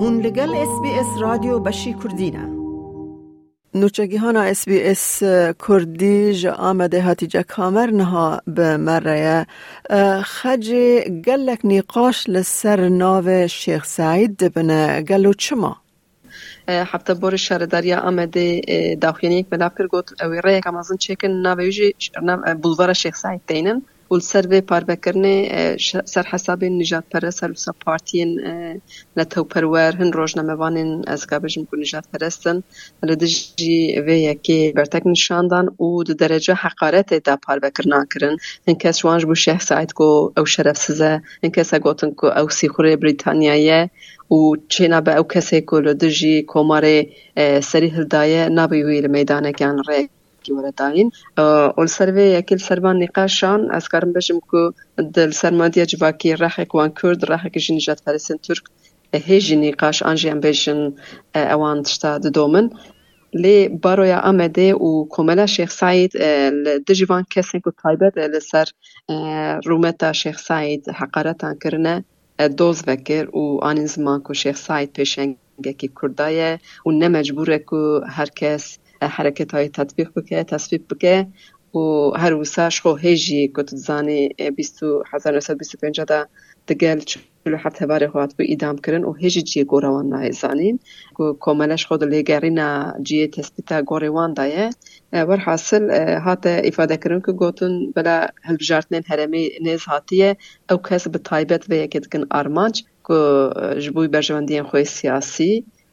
هون لگل اس بی اس رادیو بشی کردینه نوچگیهانا اس بی اس کردی جا آمده هاتی جا کامر نها به مره خج گلک نیقاش لسر ناو شیخ سعید دبنه. گلو چما؟ حتی بور شهر دریا آمده داخلی یک بلا گوت. اوی ریک امازن چکن ناویجی بولوار شیخ سعید دینن. و سر به پاربکرنه سر حساب نجات پرست سر بسا پارتین نتو پرور هن روزنامه وانین از قبلش میکن نجات پرستن لدجی و یکی برتک نشاندن و دو درجه حقارت دا پاربکرنا کرن هن کس وانج بو شیخ سعید کو او شرف سزه کس گوتن کو او سیخوره بریتانیایه و چینا به او کسی که لدجی کماره سری هلدایه نبی ویل میدانه کن ورداین اول سروی یکل سروان نقاشان کارم بشم که دل سرمادی جواکی رحک وان کرد رحک جنجات فلسطین ترک هیجی نقاش آنجیان بشن اوان تشتا دومن. لی بارویا آمده و کملا شیخ سعید دجوان کسی که تایبت لسر رومتا شیخ سعید حقارتان کرنه دوز وکر و آن زمان که شیخ سعید پیشنگه که کردایه و نمجبوره که هر کس حرکت های تطبیق بکه تصویب بکه و هر وساش خو هیجی کت زانی بیستو هزار نسد بیستو پنجا دا دگل چلو حتی باره خواد بو ایدام کرن و هیجی جی گوروان نای زانین. که کاملش خود لیگرینا جی تثبیتا گوروان دایه. ور حاصل هات افاده کرن که گوتن بلا هلبجارتنین هرمی نیز هاتیه. او کس به تایبت و یکت کن آرمانج که جبوی برجواندین خوی سیاسی.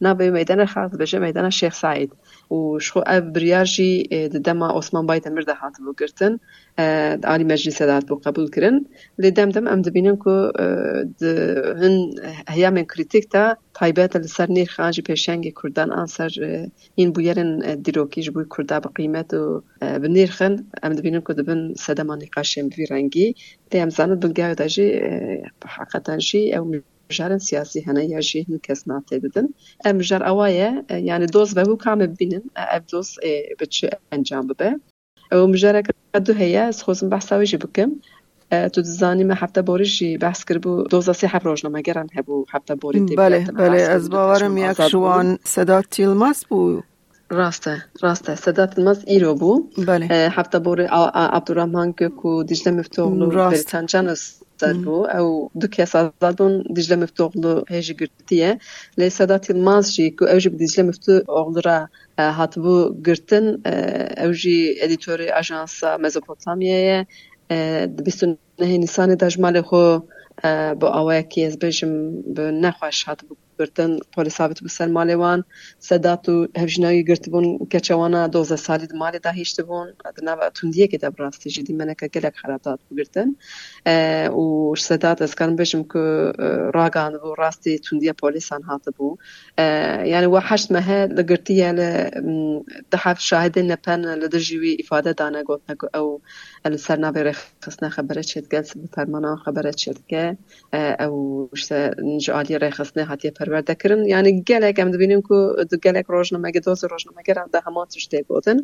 کرن او میدان فرمینن بشی نبی میدان خاص شیخ سعید. و شخو اب بریاجی دما عثمان باید مرده هاتبو گرتن عالی مجلس داد بو قبول کرن. لی دم دم ام کو هن هیا من کریتیک تا تایبت لسر نیر خانجی پیشنگ کردن آنسر این بویرن دیروکی جبوی کرده بقیمت و بنیر خن. ام دبینن کو دبن سدما نقاشم بی رنگی لی ام زاند بلگاه داجی جی مجارن سیاسی هنه یا جی هن کس ناته ددن مجار اوایه یعنی دوز و کام ببینن اف دوز بچه انجام ببه او مجارك قدو هي از خوزم بحثا ويجي بكم تو دزانی ما حبتا بورشی بحث کرد بو دوزا سی حب روشنامه گرن هبو حبتا بوری بله بله از باورم یک شوان صدا تیلماس بو راسته راسته صدا تلماس ایرو بو بله حبتا بوری عبدالرحمن که کو دیجله مفتوغلو بریتان بو او دو دیجله مفتوغلو هیجی گرتیه لی صدا تیلماس جی کو اوجی دیجله مفتوغلو را هاتبوو گرتن ئەو ژی ئەدیتۆری ئاژانسا مەزۆپۆتامیەیە. نیسانی دەژمالێ خۆ بۆ ئەوەیەکی ئەس بێژم نەخواش هاتبوو. گرتن پۆلیسابت بوو سەر مالێوان سەدات و هەژناوی گرتبوون کەچەوانە دۆزە سالی مالێدا هیشت بوون. ناوە توندیەکی دەبڕاستیژی دیمەنەکە گەلێک خراپات بگرتن و سەدات ئەسکان بێژم کە ڕاگان بوو ڕاستی توندیە پۆلیسان هاتە بوو. یعنی وە حشت مەهە لە گرتیە لە دەحاف شاهدن نەپەن لە دژیوی ئیفادە دانە گوتنەکە ئەو لەسەر نابێ خستنە خبرە چێت گەل فەرمانە خبرە چێتکە ئەو نجعالی ڕێخستنە هاتیە پروردهکردن یعنی گلک هم دوبینیم که دو گلک راژنم مگه دو راژنم مگه را ده همان تشت بودن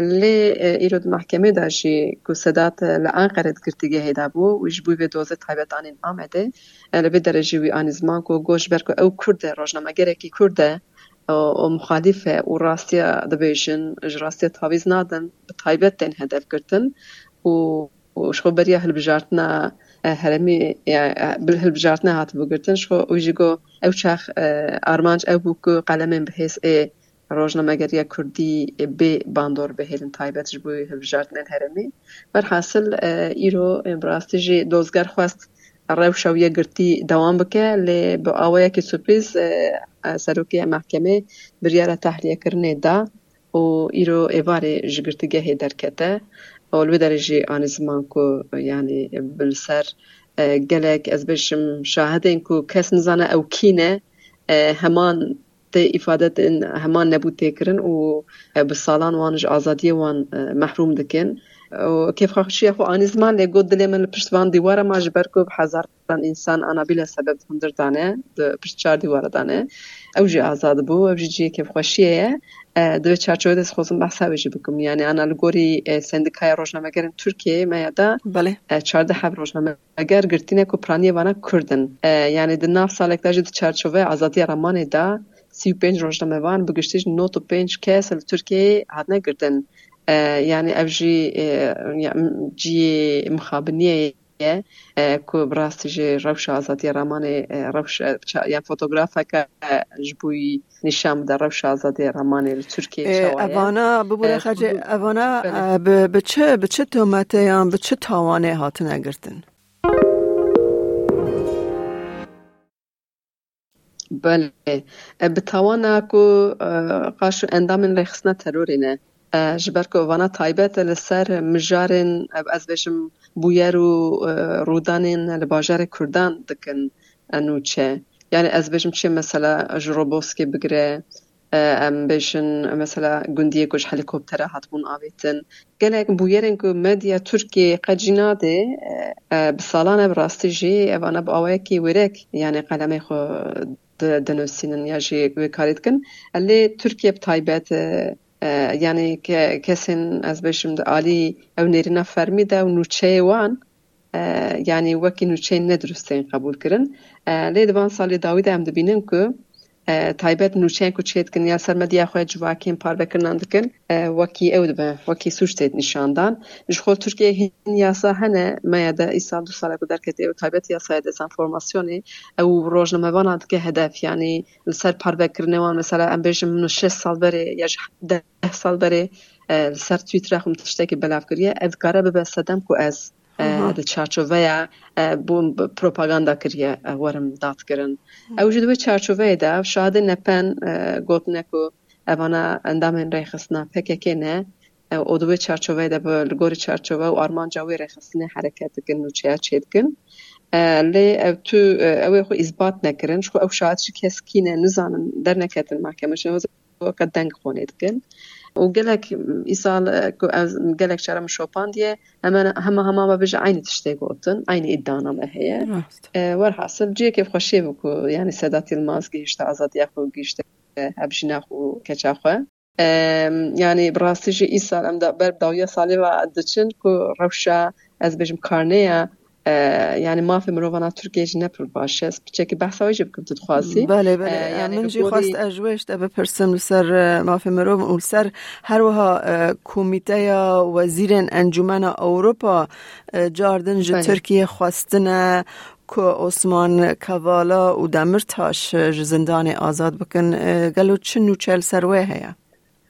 لی ایرود محکمه داشی که سدات لان قرد گرتیگه هیده بو ویش بوی به دوزه تایبت آنین آمده لبی درجی وی آنی که کو گوش برکو او کرد راژنم مگه را که کرده و مخالفه و راستی دبیشن اج راستی تاویز نادن تایبت دین هدف گرتن و شخو بریا هل هرمی به هر هات بگرتن شو اوجیگو اوچه آرمانچ او بگو قلم این به هست روزنا مگر یا کردی به باندور به هلن تایبتر بوی هر بچارت هرمی بر حاصل ای رو برایش دوزگر خواست روش اویا گرتی دوام بکه لی با آواه کی سپس سرکی محکمه بریاره تحلیه کردن دا و ای رو ایواره جبرتگه درکته اول درجه آن زمان کو یعنی بل سر از بشم شاهدین کو کس نزانه او کینه همان ته افادت همان نبود تکرن و به سالان وانج آزادی وان محروم دکن و کیف خوشی خو آن زمان لگو دلی من پشت وان دیواره ما جبر کو بحزار انسان آنا بلا سبب دانه پشت چار دیواره دانه او جی آزاد بو او جی کیف خشيه دوی چارچوبه دست خوزم بحثا بجی بکم. یعنی انا لگوری سندکای روزنامه گرن ترکیه ما یادا بله. چارده حب روزنامه اگر گرتینه کو پرانی وانا کردن. یعنی د ناف سالک داجی د چارچوبه آزادی رمانه دا. سی و پنج روزنامه وان بگشتیج نوت و پنج کس ترکیه هاتنه گرتن يعني أبجي جي مخابنية کو براستی جی روش آزادی رمان روش یا فوتوگرافه جبوی نشام در روش آزادی رمان ترکیه اوانا ببوره خرج اوانا به چه به چه تومته یا به چه تاوانه هاتن اگرتن بله به تاوانا کو قاشو اندام رخصنا ترورینه جبرکو وانا تایبت لسر مجارن از بشم بویر و رودانین لباجار کردان دکن انو یعنی از بشم چه مثلا جروبوسکی بگره ام بشن مثلا گندیه گوش هلیکوپتره هاتمون آویتن گلک بویرن که ترکی قجینا ده بسالانه براستی جی اوانا با آویکی ورک یعنی قلمه خو دنوسینن یا جی وکاریت کن الی ترکیه تایبته یعنی که کسی از بشم دو اون او نیرنا فرمی و نوچه وان یعنی وکی نوچه ندرسته قبول کرن لیدوان سالی داوید هم دو بینیم که تایبەت نوچیان کو چیت کن یا سرمدی اخو جوا کین پار بکنان دکن وکی او دبه وکی سوش تید نشاندان جو ترکیه هین یاسا هنه ما یاده دو ساله بودر که دیو تایبت یاسا یاد ازان فرماسیونی او روش نموانا دکه هدف یعنی لسر پار بکرنوان مثلا ام شش سال بره یا سال بره لسر تویتر اخو متشتاکی بلاف کریه ادکاره ببه سدم کو د چارچوویا بوم پروپاګاندا کړی ورم دات کړن او جوړوي چارچوویا دا شاده نه پن ګوت نه کو اونا اندامن رخصنا پک کې نه او دوی چارچوویا دا بل ګوري چارچوویا او ارمان جاوي رخصنه حرکت کوي نو چا چیدګن ل او تو او خو اثبات نه کړن او شاید شي کس کینه نه زانم در نه کتل محکمه شو وقت دنگ خونید کن و گلك إيصال قالك شرم شوبان دي هما هما هما ما بيجي عيني تشتي قوتن ما هي ورحاصل جي كيف خشي بكو يعني یعنی سادات الماس جيشتا أزاد ياخو جيشتا أبجناخو كتاخو يعني یعنی براستي جي إيصال أمدا برب داوية صالي وعدتشن كو روشا أز بيجم كارنيا یعنی ما فی مروانا ترکیه جی نپر باشه است بچه که بحث آیجی بله بله یعنی من جی خواست اجویش دبه پرسن لسر سر ما فی مروان ولسر. سر هر وها کومیته یا وزیر انجومن اوروپا جاردن جی ترکیه خواستن که عثمان کوالا و دمرتاش زندان آزاد بکن گلو چنو چل سروه هیا؟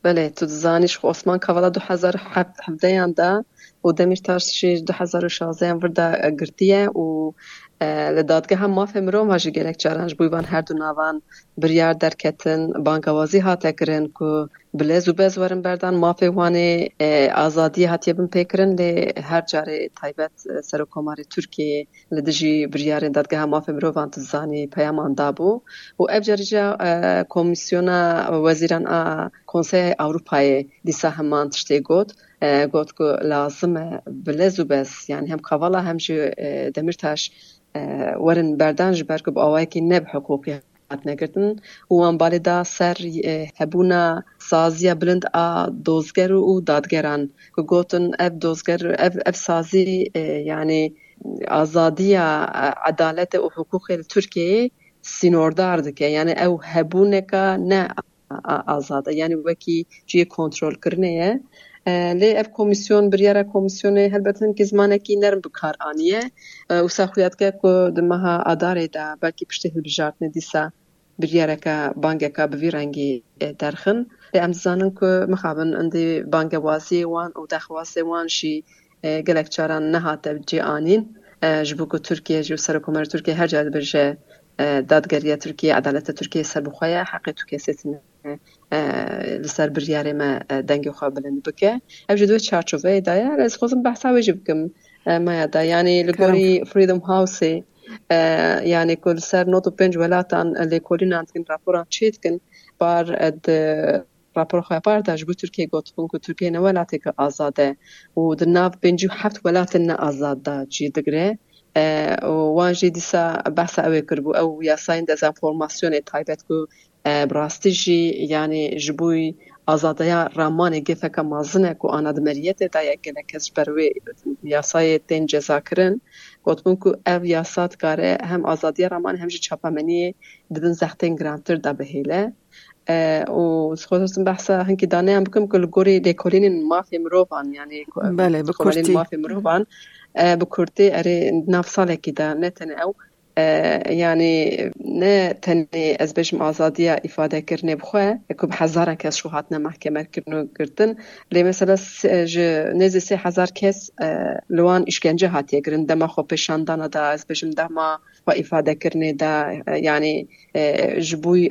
بله تو زانیش خو اسمان کوالا دو هزار هفته انده و دمیشتاش شیش دو هزار و گرتیه و li dadgeha mafê mirov ha ji gelek çaran ji van her du navan. Biryar derketin bankawazî hate kirin ku bilez û bez werin berdan mafê wanê azadiyê hatiye bin pêkirin lê her carê taybet serokkomarê Tirkiyeyê li dijî biryarên dadgeha mafê mirovan tu zanî peyaman dabû û ev carîja komisyona wezîran a Konseyê Avrupayê dîsa heman tiştê got. Got ku lazim e bilez û bez yani hem kavala hem ji Demirtaş ورن بردان جبر کو اوای کی نب حقوقی هات نگرتن وان بالدا سر هبونا سازیا بلند ا دوزگر او دادگران کو گوتن اب دوزگر اف اف سازی یعنی آزادی عدالت و حقوقی ترکیه سینوردارد که یعنی او هبونه کا نه آزاده یعنی وکی چی کنترل کرنه لی اف کمیسیون بریاره کمیسیون هر بتن که زمانی که نرم بکار آنیه اوسا خویاد که کو دمها آداره دا بلکی پشته بیچارت ندیسا بریاره که بانگه که بیرنگی درخن لی امزانن که مخابن اندی بانگه واسی وان او دخواسی وان شی گلکچاران نهات بجی آنین جبوکو ترکیه جو سرکومر ترکیه هر جاد برشه دادگریه ترکیه عدالت ترکیه سر بخواه حقی تو کسی لسر بریاری ما دنگی بلند بکه اوجی دوی چار چوه دایا رز خوزم بحثا ویجی بکم ما یعنی لگوری فریدم هاوسی یعنی کل سر نوت و پنج ولاتان لیکولی نانتگین راپوران چید کن بار اد راپور خواه بار داشت بو ترکیه گوت بون که ترکیه نوالاتی که آزاده و در ناف پنجو هفت ولاتن نه آزاد دا چی دگره وان جدی سا بحث اوی کربو او یا ساین دز انفورماسیون ای تایبت کو براستیجی یعنی جبوی ازادیا رامان گفه که مازنه که آنا دمریتی دا یا گنه کس بروی یا سای تین جزا کرن گوت بون که او یا هم ازادیا رامان همشی چاپمانی دبن زختین گرانتر دا بهیله و سخوت هستم بحثا هنکی دانه هم بکنم که لگوری دیکولین مافی مروبان یعنی بله بکورتی به کورتی اری نو سالی کی دا نتن او یعنی نه تنی از بشم آزادی افاده کرنه بخواه اکو به هزار کس شو هات نه محکمه گردن لی مثلا نزی سی هزار کس لوان اشکنجه هاتیه گرن دما خو پشاندانه دا از بشم دما خو افاده کرنه دا یعنی جبوی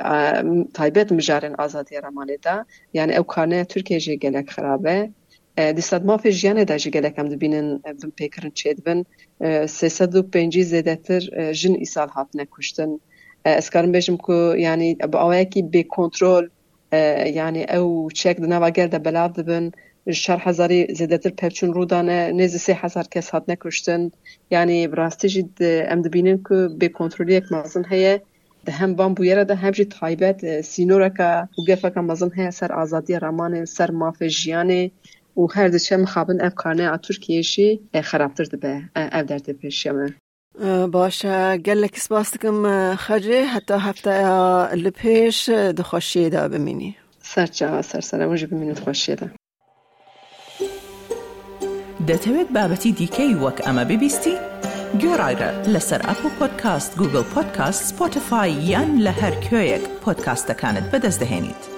تایبت مجارن آزادی رمانه دا یعنی او کانه ترکیه خرابه د صد مافي ژوند د جګړه کم د بینن په فکرن چدبن 350 زیاته جن اسال هاتنه کوشتن اسکارم بشم کو یعنی به اوه کی به کنټرول یعنی او چک د نوا ګرد بلاد دبن. شر هزاري زیاته پرچون رودانه نزد 3000 کس هاتنه کوشتن یعنی براستی جد ام د بینن کو به کنټرول یک مازن هه هم بام بو د هم جی تایبت سینورکا وګفکه مازن هه سر ازادي رمان سر مافي و هر دچه مخابن افکارنه آ ترکیه شی خرابتر دبه او در دبه باشا گل لکس باستکم خجه حتی هفته لپیش دو خوشیه دا بمینی سر چه سر سر موجه بمینو دو خوشیه دا ده تاوید بابتی دیکی وک اما ببیستی گو رای را لسر اپو پودکاست گوگل پودکاست سپوتفای یا لهر که یک پودکاست دکاند بدزدهینید